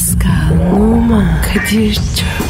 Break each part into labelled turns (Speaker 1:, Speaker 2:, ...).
Speaker 1: Pascal, Oman, Kadir çok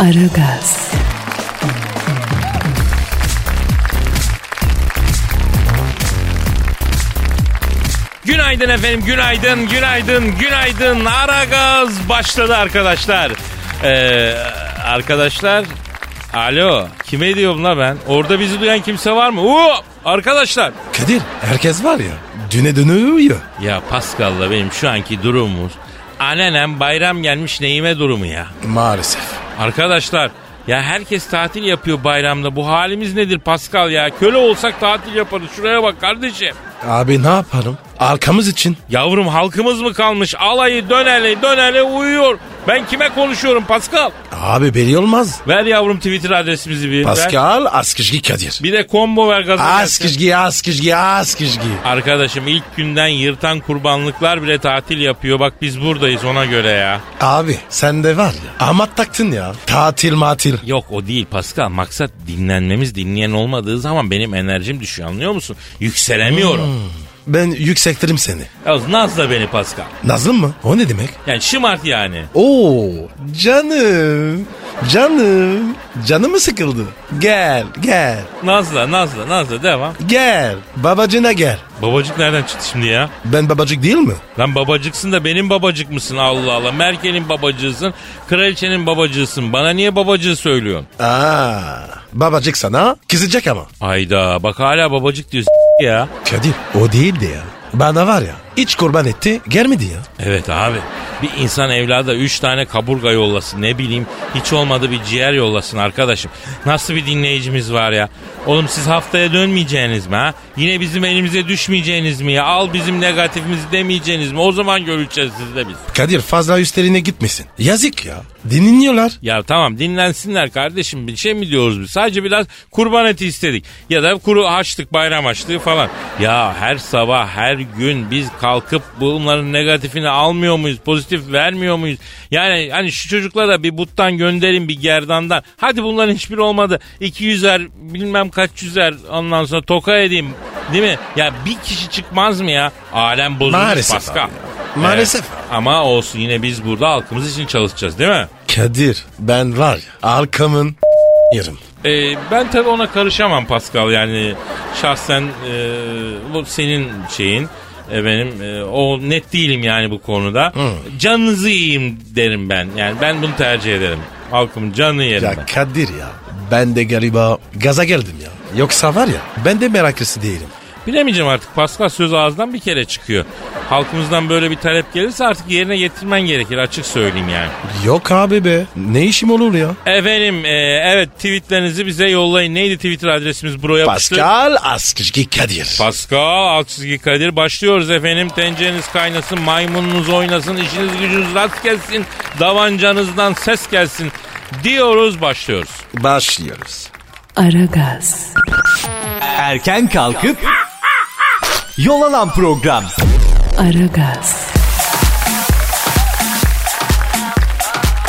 Speaker 1: Aragaz,
Speaker 2: Günaydın efendim, günaydın, günaydın, günaydın. Ara gaz başladı arkadaşlar. Ee, arkadaşlar, alo, kime diyorum la ben? Orada bizi duyan kimse var mı? Oo, arkadaşlar.
Speaker 3: Kadir herkes var ya. Düne dönüyor.
Speaker 2: Ya Pascal'la benim şu anki durumumuz, annenem bayram gelmiş neyime durumu ya.
Speaker 3: Maalesef.
Speaker 2: Arkadaşlar, ya herkes tatil yapıyor bayramda. Bu halimiz nedir Pascal ya? Köle olsak tatil yaparız. Şuraya bak kardeşim.
Speaker 3: Abi ne yaparım? Arkamız için.
Speaker 2: Yavrum halkımız mı kalmış? Alayı döneli döneli uyuyor. Ben kime konuşuyorum Pascal?
Speaker 3: Abi belli olmaz.
Speaker 2: Ver yavrum Twitter adresimizi bir.
Speaker 3: Pascal Askışgi Kadir.
Speaker 2: Bir de combo ver gaza. gelsin.
Speaker 3: Askışgi Askışgi Askışgi.
Speaker 2: Arkadaşım ilk günden yırtan kurbanlıklar bile tatil yapıyor. Bak biz buradayız ona göre ya.
Speaker 3: Abi sen de var ya. Amat taktın ya. Tatil matil.
Speaker 2: Yok o değil Pascal. Maksat dinlenmemiz dinleyen olmadığı zaman benim enerjim düşüyor anlıyor musun? Yükselemiyorum.
Speaker 3: Ben yükseltirim seni.
Speaker 2: Ya nazla beni Pascal.
Speaker 3: Nazlı mı? O ne demek?
Speaker 2: Yani şımart yani.
Speaker 3: Oo canım. Canım. Canım mı sıkıldı? Gel gel.
Speaker 2: Nazla nazla nazla devam.
Speaker 3: Gel. Babacına gel.
Speaker 2: Babacık nereden çıktı şimdi ya?
Speaker 3: Ben babacık değil mi?
Speaker 2: Lan babacıksın da benim babacık mısın Allah Allah. Merkel'in babacığısın, kraliçenin babacığısın. Bana niye babacığı söylüyorsun?
Speaker 3: Aa, babacık sana kızacak ama.
Speaker 2: Ayda bak hala babacık diyorsun ya.
Speaker 3: Kadir o değildi ya. Bana var ya hiç kurban etti gelmedi ya.
Speaker 2: Evet abi bir insan evlada üç tane kaburga yollasın ne bileyim hiç olmadı bir ciğer yollasın arkadaşım. Nasıl bir dinleyicimiz var ya. Oğlum siz haftaya dönmeyeceğiniz mi ha? Yine bizim elimize düşmeyeceğiniz mi ya? Al bizim negatifimizi demeyeceğiniz mi? O zaman göreceğiz sizle biz.
Speaker 3: Kadir fazla üstlerine gitmesin. Yazık ya. Dinliyorlar.
Speaker 2: Ya tamam dinlensinler kardeşim bir şey mi diyoruz biz? Sadece biraz kurban eti istedik. Ya da kuru haçlık bayram haçlığı falan. Ya her sabah her gün biz kalkıp bunların negatifini almıyor muyuz? Pozitif vermiyor muyuz? Yani hani şu çocuklara bir buttan gönderin bir gerdandan. Hadi bunların hiçbir olmadı. 200'er bilmem kaç yüzer ondan sonra toka edeyim. Değil mi? Ya bir kişi çıkmaz mı ya? Alem bozulmuş
Speaker 3: Maalesef
Speaker 2: Pascal.
Speaker 3: Maalesef.
Speaker 2: Evet. Ama olsun yine biz burada halkımız için çalışacağız değil mi?
Speaker 3: Kadir ben var ya arkamın yerim.
Speaker 2: Ee, ben tabii ona karışamam Pascal yani şahsen e, bu senin şeyin e, benim e, o net değilim yani bu konuda. Canınızı yiyeyim derim ben yani ben bunu tercih ederim. Halkımın canını yerim
Speaker 3: Ya
Speaker 2: ben.
Speaker 3: Kadir ya ben de galiba gaza geldim ya. Yoksa var ya ben de meraklısı değilim.
Speaker 2: Bilemeyeceğim artık Pascal söz ağızdan bir kere çıkıyor. Halkımızdan böyle bir talep gelirse artık yerine getirmen gerekir açık söyleyeyim yani.
Speaker 3: Yok abi be ne işim olur ya.
Speaker 2: Efendim e, evet tweetlerinizi bize yollayın. Neydi Twitter adresimiz buraya yapıştır.
Speaker 3: Pascal Askışgi Kadir.
Speaker 2: Pascal alt çizgi Kadir başlıyoruz efendim. Tencereniz kaynasın, maymununuz oynasın, işiniz gücünüz rast gelsin, davancanızdan ses gelsin diyoruz başlıyoruz.
Speaker 3: Başlıyoruz.
Speaker 1: Aragaz,
Speaker 4: Erken kalkıp yol alan program.
Speaker 1: Aragaz,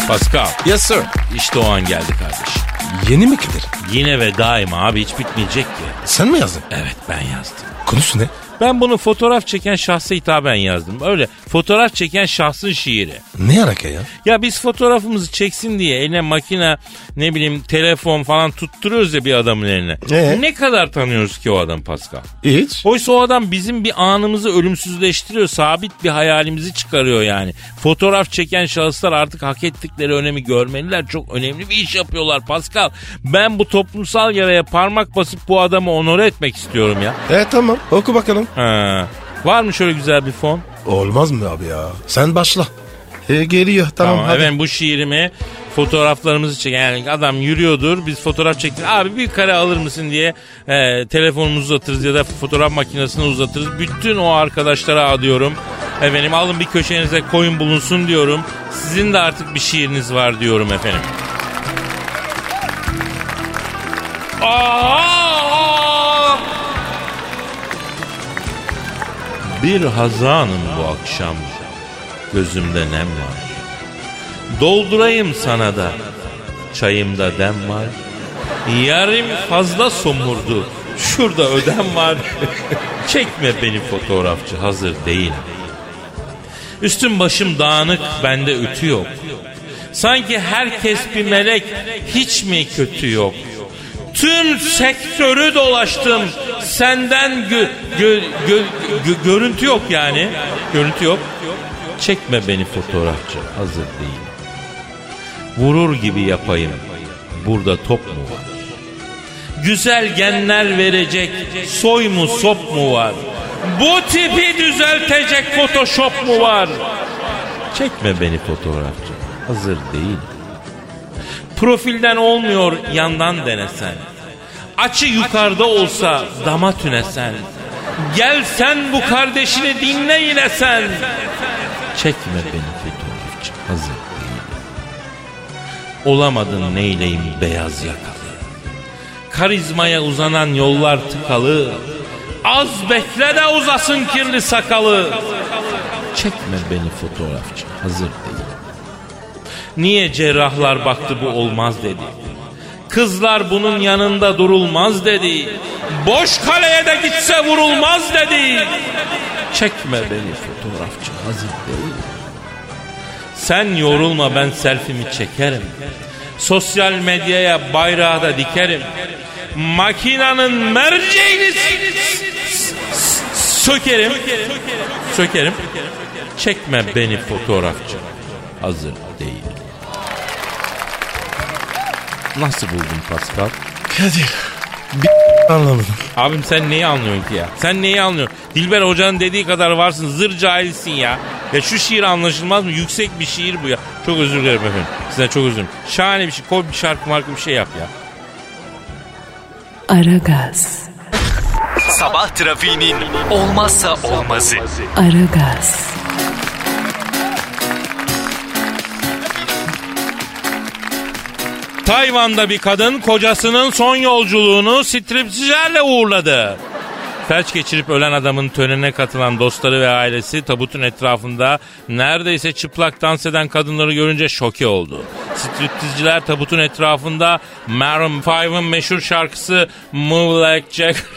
Speaker 2: Pascal
Speaker 3: Yes sir.
Speaker 2: işte o an geldi kardeşim.
Speaker 3: Yeni mi Kadir?
Speaker 2: Yine ve daima abi hiç bitmeyecek ki.
Speaker 3: Sen mi yazdın?
Speaker 2: Evet ben yazdım.
Speaker 3: Konusu ne?
Speaker 2: Ben bunu fotoğraf çeken şahsa hitaben yazdım. Öyle fotoğraf çeken şahsın şiiri.
Speaker 3: Ne alaka ya?
Speaker 2: Ya biz fotoğrafımızı çeksin diye eline makine ne bileyim telefon falan tutturuyoruz ya bir adamın eline.
Speaker 3: Ee?
Speaker 2: Ne kadar tanıyoruz ki o adam Pascal?
Speaker 3: Hiç.
Speaker 2: Oysa o adam bizim bir anımızı ölümsüzleştiriyor. Sabit bir hayalimizi çıkarıyor yani. Fotoğraf çeken şahıslar artık hak ettikleri önemi görmeliler. Çok önemli bir iş yapıyorlar Pascal. Ben bu toplumsal yaraya parmak basıp bu adamı onore etmek istiyorum ya.
Speaker 3: E tamam oku bakalım.
Speaker 2: Ha. Var mı şöyle güzel bir fon?
Speaker 3: Olmaz mı abi ya? Sen başla. E, geliyor tamam,
Speaker 2: Tamam,
Speaker 3: hadi.
Speaker 2: efendim bu şiirimi fotoğraflarımızı çeken yani adam yürüyordur biz fotoğraf çektik abi bir kare alır mısın diye e, telefonumuzu uzatırız ya da fotoğraf makinesini uzatırız bütün o arkadaşlara adıyorum Efendim alın bir köşenize koyun bulunsun diyorum. Sizin de artık bir şiiriniz var diyorum efendim. Aa! Bir hazanım bu akşam. Gözümde nem var. Doldurayım sana da. Çayımda dem var. Yarım fazla somurdu. Şurada ödem var. Çekme beni fotoğrafçı hazır değilim. Üstüm başım dağınık bende ütü yok. Sanki herkes bir melek hiç mi kötü yok? Tüm sektörü dolaştım. Senden gö- gö- gö- gö- görüntü yok yani. Görüntü yok. Çekme beni fotoğrafçı hazır değil. Vurur gibi yapayım. Burada top mu var? Güzel genler verecek soy mu sop mu var? Bu tipi düzeltecek photoshop mu var? Çekme beni fotoğrafçı. Hazır değil. Profilden olmuyor yandan denesen. Açı yukarıda olsa dama tünesen. Gel sen bu kardeşini dinle yine sen. Çekme beni fotoğrafçı. Hazır. Olamadın neyleyim beyaz yakalı. Karizmaya uzanan yollar tıkalı. Az bekle de uzasın kirli sakalı. Çekme beni fotoğrafçı. Hazır değil. Niye cerrahlar baktı bu olmaz dedi. Kızlar bunun yanında durulmaz dedi. Boş kaleye de gitse vurulmaz dedi. Çekme beni fotoğrafçı hazır değil. Sen yorulma ben selfimi çekerim. Sosyal medyaya bayrağı da dikerim. Makinanın merceğini sökerim. Sökerim. Çekme beni fotoğrafçı. Hazır değil. Nasıl buldun Pascal?
Speaker 3: Kadir. Bir anlamadım.
Speaker 2: Abim sen neyi anlıyorsun ki ya? Sen neyi anlıyorsun? Dilber Hoca'nın dediği kadar varsın. Zır cahilsin ya. Ya şu şiir anlaşılmaz mı? Yüksek bir şiir bu ya. Çok özür dilerim efendim. Size çok özür dilerim. Şahane bir şey. Koy bir şarkı marka bir şey yap ya.
Speaker 1: Aragaz,
Speaker 4: Sabah trafiğinin olmazsa olmazı.
Speaker 1: Aragaz,
Speaker 2: Tayvan'da bir kadın kocasının son yolculuğunu stripsizlerle uğurladı. Felç geçirip ölen adamın törenine katılan dostları ve ailesi tabutun etrafında neredeyse çıplak dans eden kadınları görünce şoke oldu. Striptizciler tabutun etrafında Maroon 5'ın meşhur şarkısı Move Like Jack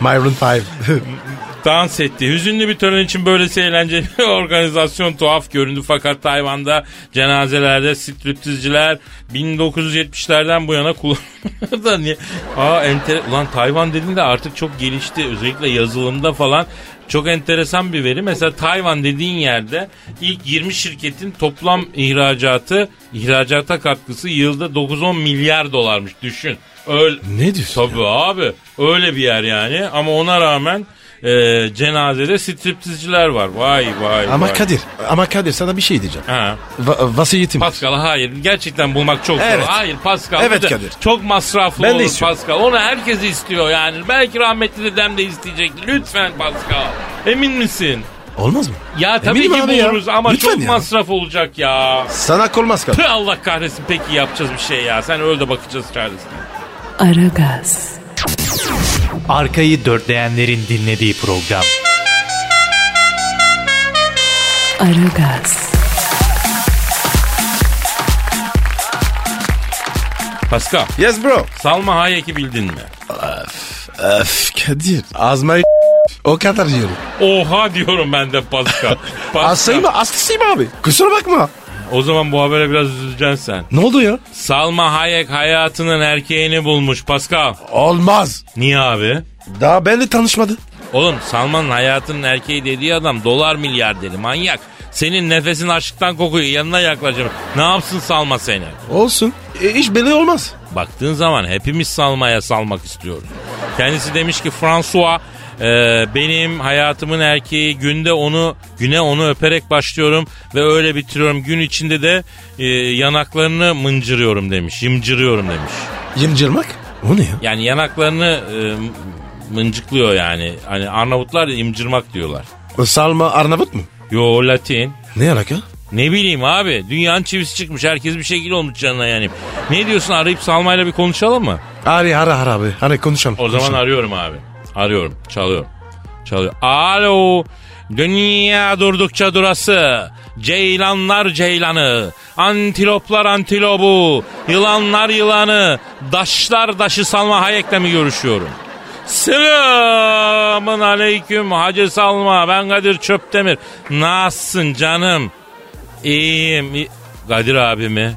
Speaker 3: Myron 5.
Speaker 2: dans etti. Hüzünlü bir tören için böylesi eğlenceli organizasyon tuhaf göründü. Fakat Tayvan'da cenazelerde striptizciler 1970'lerden bu yana kullanılıyor. Niye? Aa enter... Ulan Tayvan dediğinde artık çok gelişti. Özellikle yazılımda falan çok enteresan bir veri. Mesela Tayvan dediğin yerde ilk 20 şirketin toplam ihracatı, ihracata katkısı yılda 9-10 milyar dolarmış. Düşün. Öyle,
Speaker 3: Ne diyorsun
Speaker 2: Tabii abi. Öyle bir yer yani. Ama ona rağmen e, cenazede striptizciler var. Vay vay
Speaker 3: Ama
Speaker 2: vay.
Speaker 3: Kadir, ama Kadir sana bir şey diyeceğim.
Speaker 2: Ha.
Speaker 3: Va- vasiyetim.
Speaker 2: Pascal hayır. Gerçekten bulmak çok zor.
Speaker 3: Evet.
Speaker 2: Hayır Pascal.
Speaker 3: Evet
Speaker 2: bu da
Speaker 3: Kadir.
Speaker 2: Çok masraflı
Speaker 3: Ben de
Speaker 2: olur
Speaker 3: istiyorum.
Speaker 2: Pascal. Onu herkes istiyor yani. Belki rahmetli dedem de isteyecekti. Lütfen Pascal. Emin misin?
Speaker 3: Olmaz mı?
Speaker 2: Ya tabii
Speaker 3: Eminim
Speaker 2: ki
Speaker 3: abi ya.
Speaker 2: buluruz ama
Speaker 3: Lütfen
Speaker 2: çok
Speaker 3: ya.
Speaker 2: masraf olacak ya.
Speaker 3: Sana olmaz Kadir.
Speaker 2: Tüh Allah kahretsin peki yapacağız bir şey ya. Sen öyle de bakacağız çaresine.
Speaker 1: Aragaz,
Speaker 4: Arkayı dörtleyenlerin dinlediği program.
Speaker 1: Aragaz,
Speaker 2: Pascal,
Speaker 3: Yes bro.
Speaker 2: Salma Hayek'i bildin mi?
Speaker 3: Öf Kadir. Azma o kadar diyorum.
Speaker 2: Oha diyorum ben de Pascal. Pascal.
Speaker 3: Hastayım hastasıyım abi. Kusura bakma.
Speaker 2: O zaman bu habere biraz üzüleceksin sen.
Speaker 3: Ne oldu ya?
Speaker 2: Salma Hayek hayatının erkeğini bulmuş Pascal.
Speaker 3: Olmaz.
Speaker 2: Niye abi?
Speaker 3: Daha benimle tanışmadı.
Speaker 2: Oğlum Salman'ın hayatının erkeği dediği adam dolar milyarderi manyak. Senin nefesin açlıktan kokuyor yanına yaklaşım. Ne yapsın Salma seni?
Speaker 3: Olsun. E, iş belli olmaz.
Speaker 2: Baktığın zaman hepimiz Salma'ya salmak istiyoruz. Kendisi demiş ki François e, benim hayatımın erkeği günde onu güne onu öperek başlıyorum ve öyle bitiriyorum. Gün içinde de e, yanaklarını mıncırıyorum demiş. Yımcırıyorum demiş.
Speaker 3: Yemcirmek? O ne ya?
Speaker 2: Yani yanaklarını e, mıncıklıyor yani. Hani Arnavutlar da imcırmak diyorlar.
Speaker 3: Salma Arnavut mu?
Speaker 2: Yo Latin.
Speaker 3: Ne alaka?
Speaker 2: Ne bileyim abi. Dünyanın çivisi çıkmış. Herkes bir şekilde olmuş canına yani. Ne diyorsun arayıp Salma'yla bir konuşalım mı?
Speaker 3: Hadi ara ara abi. Hadi konuşalım.
Speaker 2: O zaman
Speaker 3: konuşalım.
Speaker 2: arıyorum abi. Arıyorum. Çalıyorum. Çalıyor. Alo. Dünya durdukça durası. Ceylanlar ceylanı. Antiloplar antilobu. Yılanlar yılanı. Daşlar daşı Salma Hayek'le mi görüşüyorum? Selamun aleyküm Hacı Salma. Ben Kadir Çöptemir. Nasılsın canım? İyiyim. İyi- Kadir abi mi?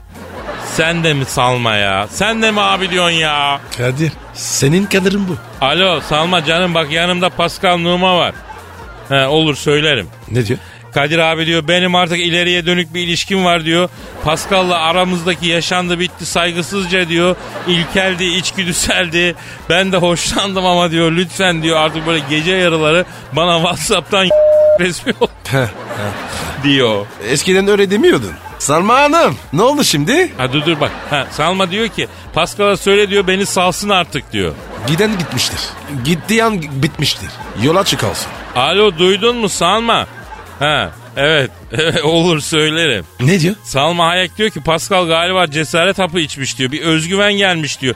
Speaker 2: Sen de mi Salma ya? Sen de mi abi diyorsun ya?
Speaker 3: Kadir senin kadarın bu.
Speaker 2: Alo Salma canım bak yanımda Pascal Numa var. He, olur söylerim.
Speaker 3: Ne diyor?
Speaker 2: Kadir abi diyor benim artık ileriye dönük bir ilişkim var diyor. Pascal'la aramızdaki yaşandı bitti saygısızca diyor. İlkeldi, içgüdüseldi. Ben de hoşlandım ama diyor lütfen diyor artık böyle gece yarıları bana Whatsapp'tan resmi ol diyor.
Speaker 3: Eskiden öyle demiyordun. Salma Hanım ne oldu şimdi?
Speaker 2: Ha dur dur bak. Ha, Salma diyor ki Pascal'a söyle diyor beni salsın artık diyor.
Speaker 3: Giden gitmiştir. Gittiği an bitmiştir. Yola çıkalsın.
Speaker 2: Alo duydun mu Salma? Ha evet olur söylerim.
Speaker 3: Ne diyor?
Speaker 2: Salma Hayek diyor ki Pascal galiba cesaret hapı içmiş diyor. Bir özgüven gelmiş diyor.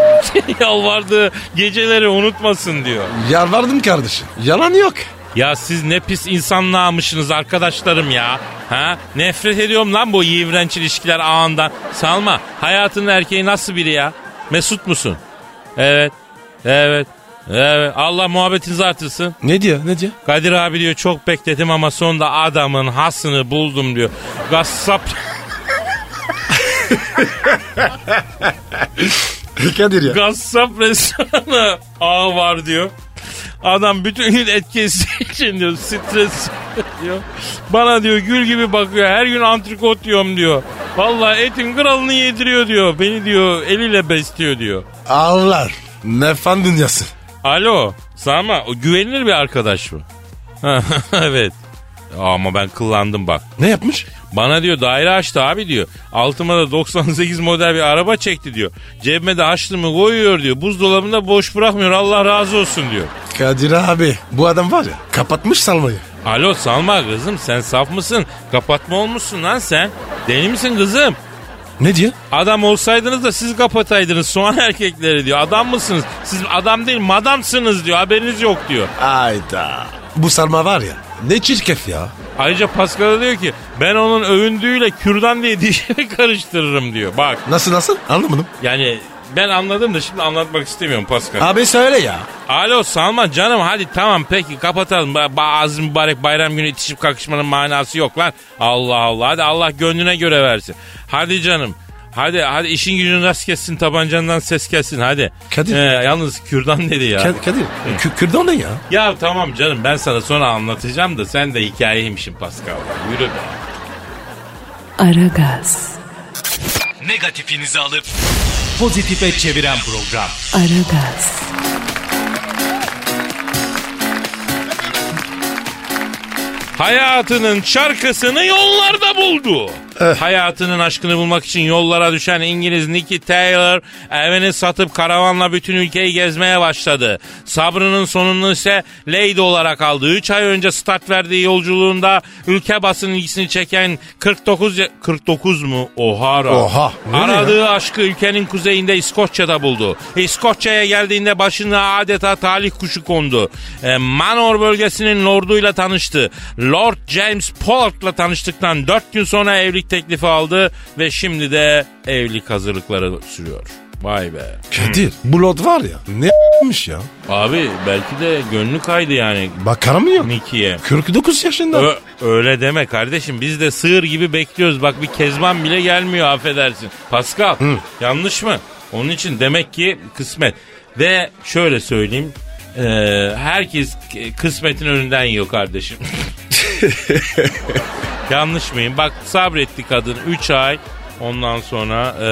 Speaker 2: Yalvardığı geceleri unutmasın diyor.
Speaker 3: Yalvardım kardeşim. Yalan yok.
Speaker 2: Ya siz ne pis insanlarmışsınız arkadaşlarım ya. Ha? Nefret ediyorum lan bu iğrenç ilişkiler ağından. Salma hayatının erkeği nasıl biri ya? Mesut musun? Evet. Evet. Evet. Allah muhabbetinizi artırsın.
Speaker 3: Ne diyor? Ne diyor?
Speaker 2: Kadir abi diyor çok bekledim ama sonunda adamın hasını buldum diyor. Gassap
Speaker 3: Kadir ya.
Speaker 2: Gassap restoranı ağı var diyor. Adam bütün gün et kesici için diyor stres diyor. Bana diyor gül gibi bakıyor her gün antrikot yiyorum diyor. Vallahi etin kralını yediriyor diyor. Beni diyor eliyle besliyor diyor.
Speaker 3: Allah. Ne fan dünyası.
Speaker 2: Alo Sama o güvenilir bir arkadaş mı? evet. Ama ben kıllandım bak.
Speaker 3: Ne yapmış?
Speaker 2: Bana diyor daire açtı abi diyor. Altıma da 98 model bir araba çekti diyor. Cebime de açlığımı koyuyor diyor. Buzdolabında boş bırakmıyor Allah razı olsun diyor.
Speaker 3: Kadir abi bu adam var ya kapatmış salmayı.
Speaker 2: Alo Salma kızım sen saf mısın? Kapatma olmuşsun lan sen. Deli misin kızım?
Speaker 3: Ne diyor?
Speaker 2: Adam olsaydınız da siz kapataydınız soğan erkekleri diyor. Adam mısınız? Siz adam değil madamsınız diyor haberiniz yok diyor.
Speaker 3: Ayda. Bu salma var ya ne çirkef ya.
Speaker 2: Ayrıca Pascal diyor ki ben onun övündüğüyle kürdan diye dişimi karıştırırım diyor. Bak
Speaker 3: Nasıl nasıl anlamadım.
Speaker 2: yani ben anladım da şimdi anlatmak istemiyorum Pascal.
Speaker 3: Abi söyle ya.
Speaker 2: Alo Salman canım hadi tamam peki kapatalım. Ba- Bazı mübarek bayram günü itişip kakışmanın manası yok lan. Allah Allah hadi Allah gönlüne göre versin. Hadi canım. Hadi hadi işin gücün rast kessin tabancandan ses gelsin hadi.
Speaker 3: Kadir.
Speaker 2: Ee, yalnız kürdan dedi ya.
Speaker 3: Ka- Kadir kü- kürdan ne ya?
Speaker 2: ya tamam canım ben sana sonra anlatacağım da sen de hikayeymişsin Pascal. Yürü be.
Speaker 1: Aragaz,
Speaker 4: Negatifinizi alıp pozitife çeviren program.
Speaker 1: Aragaz,
Speaker 2: Hayatının şarkısını yollarda buldu. Hayatının aşkını bulmak için yollara düşen İngiliz Nicky Taylor evini satıp karavanla bütün ülkeyi gezmeye başladı. Sabrının sonunu ise Lady olarak aldı. 3 ay önce start verdiği yolculuğunda ülke basın ilgisini çeken 49 ya- 49 mu? Oha.
Speaker 3: Oha,
Speaker 2: Aradığı aşkı ülkenin kuzeyinde İskoçya'da buldu. İskoçya'ya geldiğinde başına adeta talih kuşu kondu. E, Manor bölgesinin lorduyla tanıştı. Lord James Pollard'la tanıştıktan 4 gün sonra evlilik teklifi aldı ve şimdi de evlilik hazırlıkları sürüyor. Vay be.
Speaker 3: Kadir bu lot var ya ne yapmış ya?
Speaker 2: Abi belki de gönlü kaydı yani
Speaker 3: Bakar mı yok?
Speaker 2: Nicky'ye.
Speaker 3: 49 yaşında.
Speaker 2: Ö- öyle deme kardeşim biz de sığır gibi bekliyoruz. Bak bir kezban bile gelmiyor affedersin. Pascal yanlış mı? Onun için demek ki kısmet. Ve şöyle söyleyeyim. E, herkes kısmetin önünden yiyor kardeşim. yanlış mıyım? Bak sabretti kadın 3 ay. Ondan sonra e,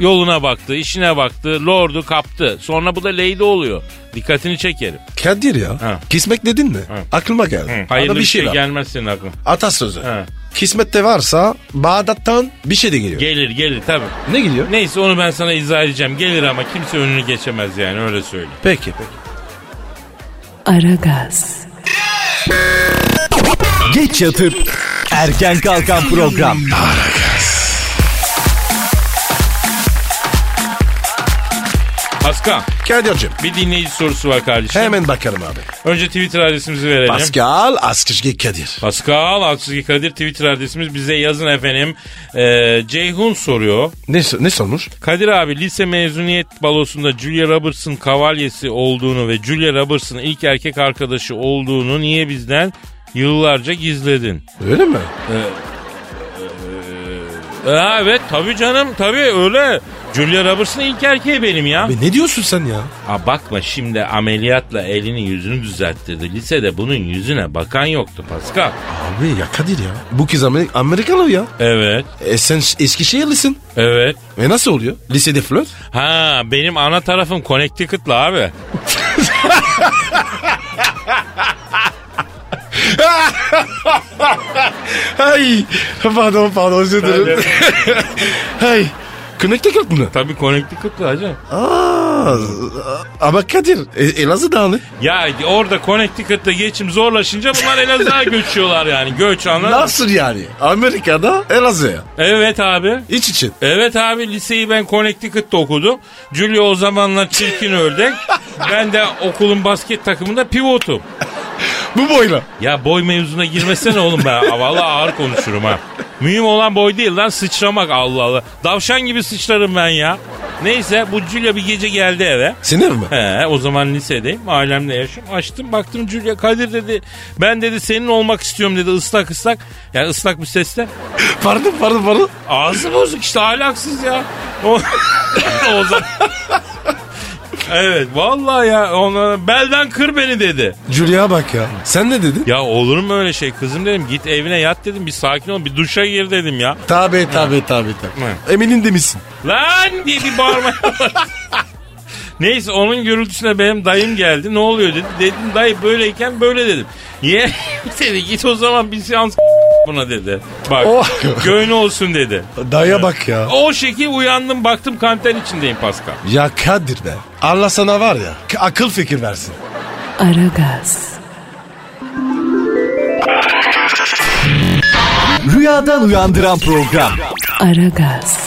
Speaker 2: yoluna baktı, işine baktı, lordu kaptı. Sonra bu da lady oluyor. Dikkatini çekerim.
Speaker 3: Kadir ya.
Speaker 2: Ha.
Speaker 3: Kismet dedin mi? Aklıma geldi.
Speaker 2: Hayırlı
Speaker 3: Arada
Speaker 2: bir şey,
Speaker 3: var.
Speaker 2: gelmez senin aklına.
Speaker 3: Atasözü.
Speaker 2: Ha.
Speaker 3: Kismette varsa Bağdat'tan bir şey de geliyor.
Speaker 2: Gelir gelir tabii.
Speaker 3: ne geliyor?
Speaker 2: Neyse onu ben sana izah edeceğim. Gelir ama kimse önünü geçemez yani öyle söyleyeyim.
Speaker 3: Peki peki.
Speaker 1: Aragaz,
Speaker 4: Geç yatıp erken kalkan program.
Speaker 2: Pascal
Speaker 3: Kadir'cim
Speaker 2: bir dinleyici sorusu var kardeşim.
Speaker 3: hemen bakalım abi.
Speaker 2: Önce Twitter adresimizi verelim.
Speaker 3: Pascal Askışgi Kadir.
Speaker 2: Pascal Aksızgi Kadir Twitter adresimiz bize yazın efendim. Ee, Ceyhun soruyor.
Speaker 3: Ne, ne sormuş?
Speaker 2: Kadir abi lise mezuniyet balosunda Julia Roberts'ın kavalyesi olduğunu ve Julia Roberts'ın ilk erkek arkadaşı olduğunu niye bizden yıllarca gizledin?
Speaker 3: Öyle mi?
Speaker 2: Ha, evet tabii canım tabii öyle. Julia Roberts'ın ilk erkeği benim ya.
Speaker 3: Abi ne diyorsun sen ya?
Speaker 2: Ha bakma şimdi ameliyatla elini yüzünü düzelttirdi. Lisede bunun yüzüne bakan yoktu Pascal.
Speaker 3: Abi ya Kadir ya. Bu kız Amer- Amerikalı ya.
Speaker 2: Evet,
Speaker 3: E sen Eskişehirlisin.
Speaker 2: evet.
Speaker 3: E nasıl oluyor? Lisede flört?
Speaker 2: Ha benim ana tarafım Connecticut'la abi.
Speaker 3: Ay pardon pardon özür dilerim. Hay. Connecticut mı?
Speaker 2: Tabii Connecticut'la hacı.
Speaker 3: Aa, ama Kadir e, Elazığ Dağlı.
Speaker 2: Ya orada Connecticut'ta geçim zorlaşınca bunlar Elazığ'a göçüyorlar yani. Göç anladın?
Speaker 3: Nasıl yani? Amerika'da Elazığ'a.
Speaker 2: Evet abi.
Speaker 3: İç için.
Speaker 2: Evet abi liseyi ben Connecticut'ta okudum. Julia o zamanlar çirkin ördek. ben de okulun basket takımında pivotum.
Speaker 3: Bu boyla.
Speaker 2: Ya boy mevzuna girmesene oğlum ben. Vallahi ağır konuşurum ha. Mühim olan boy değil lan sıçramak Allah Allah. Davşan gibi sıçrarım ben ya. Neyse bu Julia bir gece geldi eve.
Speaker 3: Sinir mi?
Speaker 2: He o zaman lisedeyim ailemle yaşıyorum. Açtım baktım Julia Kadir dedi. Ben dedi senin olmak istiyorum dedi ıslak ıslak. Yani ıslak bir sesle.
Speaker 3: Pardon pardon pardon.
Speaker 2: Ağzı bozuk işte ahlaksız ya. O, o zaman... Evet vallahi ya ona belden kır beni dedi.
Speaker 3: Julia bak ya. Sen ne dedin?
Speaker 2: Ya olur mu öyle şey kızım dedim git evine yat dedim bir sakin ol bir duşa gir dedim ya.
Speaker 3: Tabi tabi tabi tabi. Emin'in demişsin.
Speaker 2: Lan diye bir bağırmaya. Neyse onun gürültüsüne benim dayım geldi. Ne oluyor dedi. Dedim dayı böyleyken böyle dedim. Ye dedi git o zaman bir seans buna dedi. Bak
Speaker 3: Oh.
Speaker 2: göğünü olsun dedi.
Speaker 3: Daya bak ya.
Speaker 2: O şekil uyandım baktım kanten içindeyim Pascal.
Speaker 3: Ya Kadir be. Allah sana var ya. Akıl fikir versin.
Speaker 1: Aragaz,
Speaker 4: Rüyadan uyandıran program.
Speaker 1: Aragaz,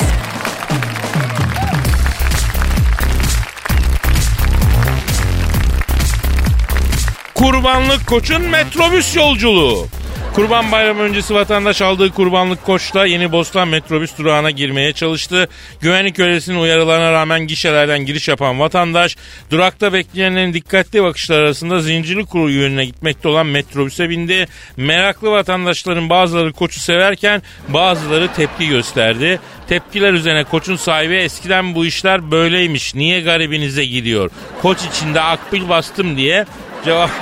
Speaker 2: Kurbanlık koçun metrobüs yolculuğu. Kurban bayramı öncesi vatandaş aldığı kurbanlık koçla yeni Bostan metrobüs durağına girmeye çalıştı. Güvenlik görevlisinin uyarılarına rağmen gişelerden giriş yapan vatandaş durakta bekleyenlerin dikkatli bakışlar arasında zincirli kuru yönüne gitmekte olan metrobüse bindi. Meraklı vatandaşların bazıları koçu severken bazıları tepki gösterdi. Tepkiler üzerine koçun sahibi eskiden bu işler böyleymiş niye garibinize gidiyor koç içinde akbil bastım diye cevap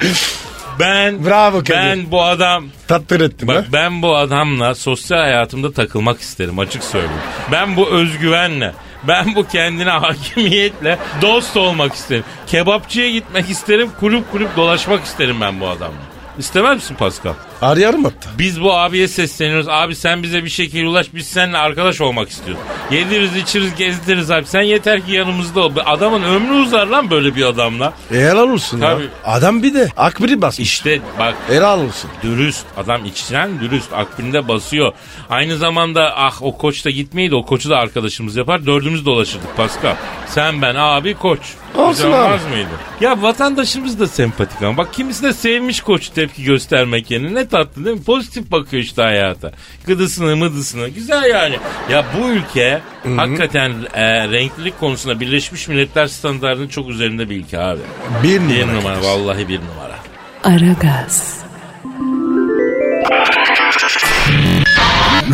Speaker 2: Ben
Speaker 3: Bravo Kadir.
Speaker 2: ben bu adam
Speaker 3: Tatlı ettin
Speaker 2: bak
Speaker 3: ha.
Speaker 2: ben bu adamla sosyal hayatımda takılmak isterim açık söyleyeyim. Ben bu özgüvenle ben bu kendine hakimiyetle dost olmak isterim. Kebapçıya gitmek isterim, kulüp kulüp dolaşmak isterim ben bu adamla. İstemez misin Pascal?
Speaker 3: Arayarım hatta.
Speaker 2: Biz bu abiye sesleniyoruz. Abi sen bize bir şekilde ulaş. Biz seninle arkadaş olmak istiyoruz. Yediririz, içiriz, gezdiririz abi. Sen yeter ki yanımızda ol. Adamın ömrü uzar lan böyle bir adamla.
Speaker 3: E, helal olsun
Speaker 2: Tabii.
Speaker 3: ya. Adam bir de akbiri basmış.
Speaker 2: İşte bak
Speaker 3: Helal olsun.
Speaker 2: dürüst. Adam içten dürüst. Akbilinde basıyor. Aynı zamanda ah o koç da gitmeydi. O koçu da arkadaşımız yapar. Dördümüz dolaşırdık Pascal. Sen ben abi koç.
Speaker 3: Olsun
Speaker 2: Güzel
Speaker 3: abi.
Speaker 2: mıydı? Ya vatandaşımız da sempatik ama bak kimisi de sevmiş koçu tepki göstermek yerine. Tatlı değil mi? Pozitif bakıyor işte hayata. Gıdısını mıdısını. Güzel yani. Ya bu ülke hakikaten e, renklilik konusunda Birleşmiş Milletler standartının çok üzerinde bir ülke abi.
Speaker 3: Bir
Speaker 2: Bir
Speaker 3: numara.
Speaker 2: numara vallahi bir numara.
Speaker 1: Aragaz,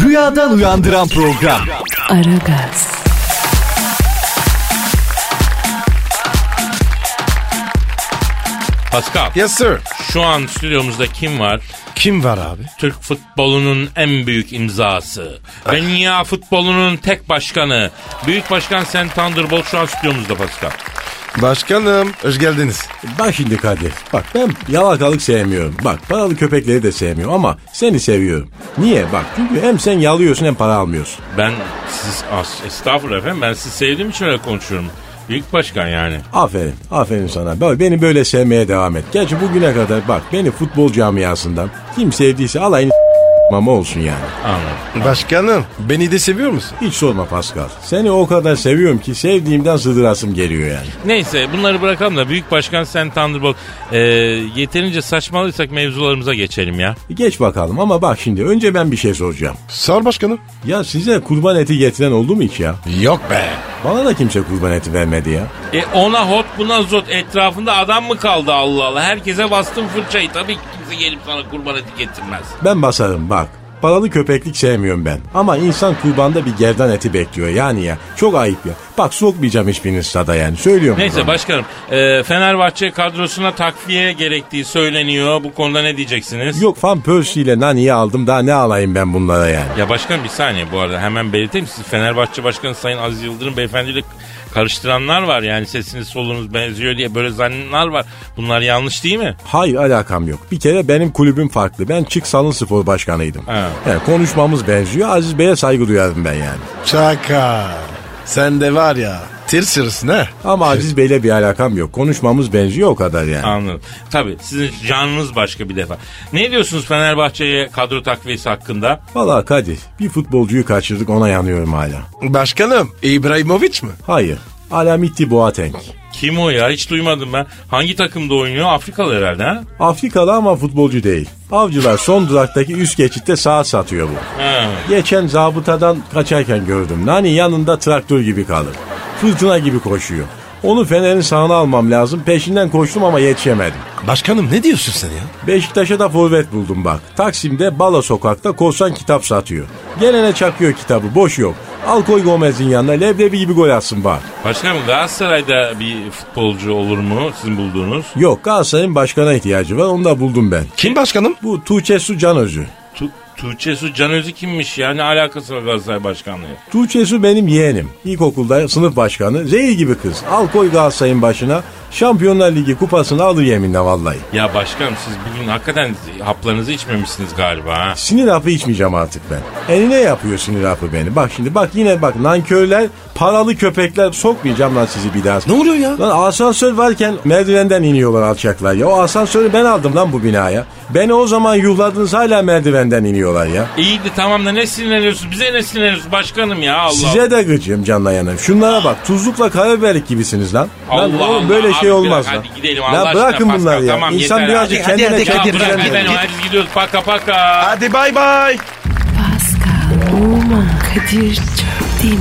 Speaker 4: Rüyadan uyandıran program.
Speaker 1: Aragaz,
Speaker 2: Pascal
Speaker 3: Yes sir.
Speaker 2: şu an stüdyomuzda kim var?
Speaker 3: Kim var abi?
Speaker 2: Türk futbolunun en büyük imzası. Ve dünya futbolunun tek başkanı. Büyük başkan Sen Thunderbolt şu an stüdyomuzda Pascal.
Speaker 3: Başkanım hoş geldiniz.
Speaker 5: Bak şimdi Kadir. Bak ben yalakalık sevmiyorum. Bak paralı köpekleri de sevmiyorum ama seni seviyorum. Niye? Bak çünkü hem sen yalıyorsun hem para almıyorsun.
Speaker 2: Ben siz as, estağfurullah efendim ben sizi sevdiğim için öyle konuşuyorum. Büyük başkan yani.
Speaker 5: Aferin, aferin sana. Böyle Beni böyle sevmeye devam et. Gerçi bugüne kadar bak beni futbol camiasından kim sevdiyse alayını mama olsun yani.
Speaker 2: Anladım.
Speaker 3: Başkanım beni de seviyor musun?
Speaker 5: Hiç sorma Pascal. Seni o kadar seviyorum ki sevdiğimden sığdırasım geliyor yani.
Speaker 2: Neyse bunları bırakalım da Büyük Başkan sen Thunderbolt. Ee, yeterince saçmalıysak mevzularımıza geçelim ya.
Speaker 5: Geç bakalım ama bak şimdi önce ben bir şey soracağım.
Speaker 3: Sor başkanım.
Speaker 5: Ya size kurban eti getiren oldu mu hiç ya?
Speaker 3: Yok be.
Speaker 5: Bana da kimse kurban eti vermedi ya.
Speaker 2: E ona hot buna zot etrafında adam mı kaldı Allah Allah? Herkese bastım fırçayı. Tabii ki kimse gelip sana kurban eti getirmez.
Speaker 5: Ben basarım bak. Paralı köpeklik sevmiyorum ben. Ama insan kurbanda bir gerdan eti bekliyor yani ya. Çok ayıp ya. Bak sokmayacağım hiçbiriniz stada yani. Söylüyorum.
Speaker 2: Neyse
Speaker 5: sana.
Speaker 2: başkanım e, Fenerbahçe kadrosuna takviye gerektiği söyleniyor. Bu konuda ne diyeceksiniz?
Speaker 5: Yok Van Persie ile Nani'yi aldım daha ne alayım ben bunlara yani.
Speaker 2: Ya başkanım bir saniye bu arada hemen belirteyim. Siz Fenerbahçe Başkanı Sayın Aziz Yıldırım beyefendiyle karıştıranlar var. Yani sesiniz solunuz benziyor diye böyle zannenler var. Bunlar yanlış değil mi?
Speaker 5: Hayır alakam yok. Bir kere benim kulübüm farklı. Ben Çık Salın Spor Başkanıydım.
Speaker 2: Ha.
Speaker 5: Yani konuşmamız benziyor. Aziz Bey'e saygı duyardım ben yani.
Speaker 3: Şaka. Sen de var ya tırsırsın ha.
Speaker 5: Ama Aziz Bey'le bir alakam yok. Konuşmamız benziyor o kadar yani.
Speaker 2: Anladım. Tabii sizin canınız başka bir defa. Ne diyorsunuz Fenerbahçe'ye kadro takviyesi hakkında?
Speaker 5: Valla Kadir bir futbolcuyu kaçırdık ona yanıyorum hala.
Speaker 3: Başkanım İbrahimovic mi?
Speaker 5: Hayır. Alamiti Boateng.
Speaker 2: Kim o ya? Hiç duymadım ben. Hangi takımda oynuyor? Afrikalı herhalde ha?
Speaker 5: Afrikalı ama futbolcu değil. Avcılar son duraktaki üst geçitte saat satıyor bu.
Speaker 2: Ha.
Speaker 5: Geçen zabıtadan kaçarken gördüm. Nani yanında traktör gibi kalır. Fırtına gibi koşuyor. Onu Fener'in sahına almam lazım. Peşinden koştum ama yetişemedim.
Speaker 3: Başkanım ne diyorsun sen ya?
Speaker 5: Beşiktaş'a da forvet buldum bak. Taksim'de Bala sokakta korsan kitap satıyor. Gelene çakıyor kitabı boş yok. Al koy Gomez'in yanına leblebi gibi gol atsın bak.
Speaker 2: Başkanım Galatasaray'da bir futbolcu olur mu sizin bulduğunuz?
Speaker 5: Yok Galatasaray'ın başkana ihtiyacı var onu da buldum ben.
Speaker 3: Kim başkanım?
Speaker 5: Bu Tuğçe Su Canözü.
Speaker 2: Tu Tuğçe Su Canözü kimmiş ya? Ne alakası var Galatasaray Başkanlığı?
Speaker 5: Tuğçe Su benim yeğenim. İlkokulda sınıf başkanı. Zehir gibi kız. Al koy Galatasaray'ın başına. Şampiyonlar Ligi kupasını alır yeminle vallahi.
Speaker 2: Ya başkanım siz bugün hakikaten haplarınızı içmemişsiniz galiba ha?
Speaker 5: Sinir hapı içmeyeceğim artık ben. Eline yapıyor sinir hapı beni. Bak şimdi bak yine bak nankörler paralı köpekler sokmayacağım lan sizi bir daha.
Speaker 3: Ne oluyor ya?
Speaker 5: Lan asansör varken merdivenden iniyorlar alçaklar ya. O asansörü ben aldım lan bu binaya. Beni o zaman yuhladınız hala merdivenden iniyorlar ya.
Speaker 2: İyiydi tamam da ne sinirleniyorsun? Bize ne sinirleniyorsun başkanım ya Allah.
Speaker 5: Size de gıcığım canla yanım. Şunlara bak tuzlukla karabiberlik gibisiniz lan. lan
Speaker 2: Allah
Speaker 5: oğlum
Speaker 2: Allah,
Speaker 5: böyle
Speaker 2: abi
Speaker 5: şey olmaz
Speaker 2: bırak,
Speaker 5: lan.
Speaker 2: hadi gidelim,
Speaker 5: Ya
Speaker 2: Allah
Speaker 5: bırakın
Speaker 2: aşkına
Speaker 5: bunları
Speaker 2: Pascal,
Speaker 5: ya.
Speaker 2: tamam,
Speaker 5: İnsan
Speaker 2: yeter,
Speaker 5: birazcık
Speaker 3: hadi, hadi,
Speaker 5: kendine
Speaker 3: hadi,
Speaker 2: Ya
Speaker 5: çekir.
Speaker 3: hadi,
Speaker 2: bırak
Speaker 3: hadi,
Speaker 2: gidelim
Speaker 3: hadi.
Speaker 2: hadi gidiyoruz paka paka.
Speaker 3: Hadi bay bay.
Speaker 1: Pascal, Oman, Kadir çok değil mi?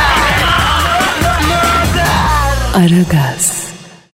Speaker 1: Aragaz.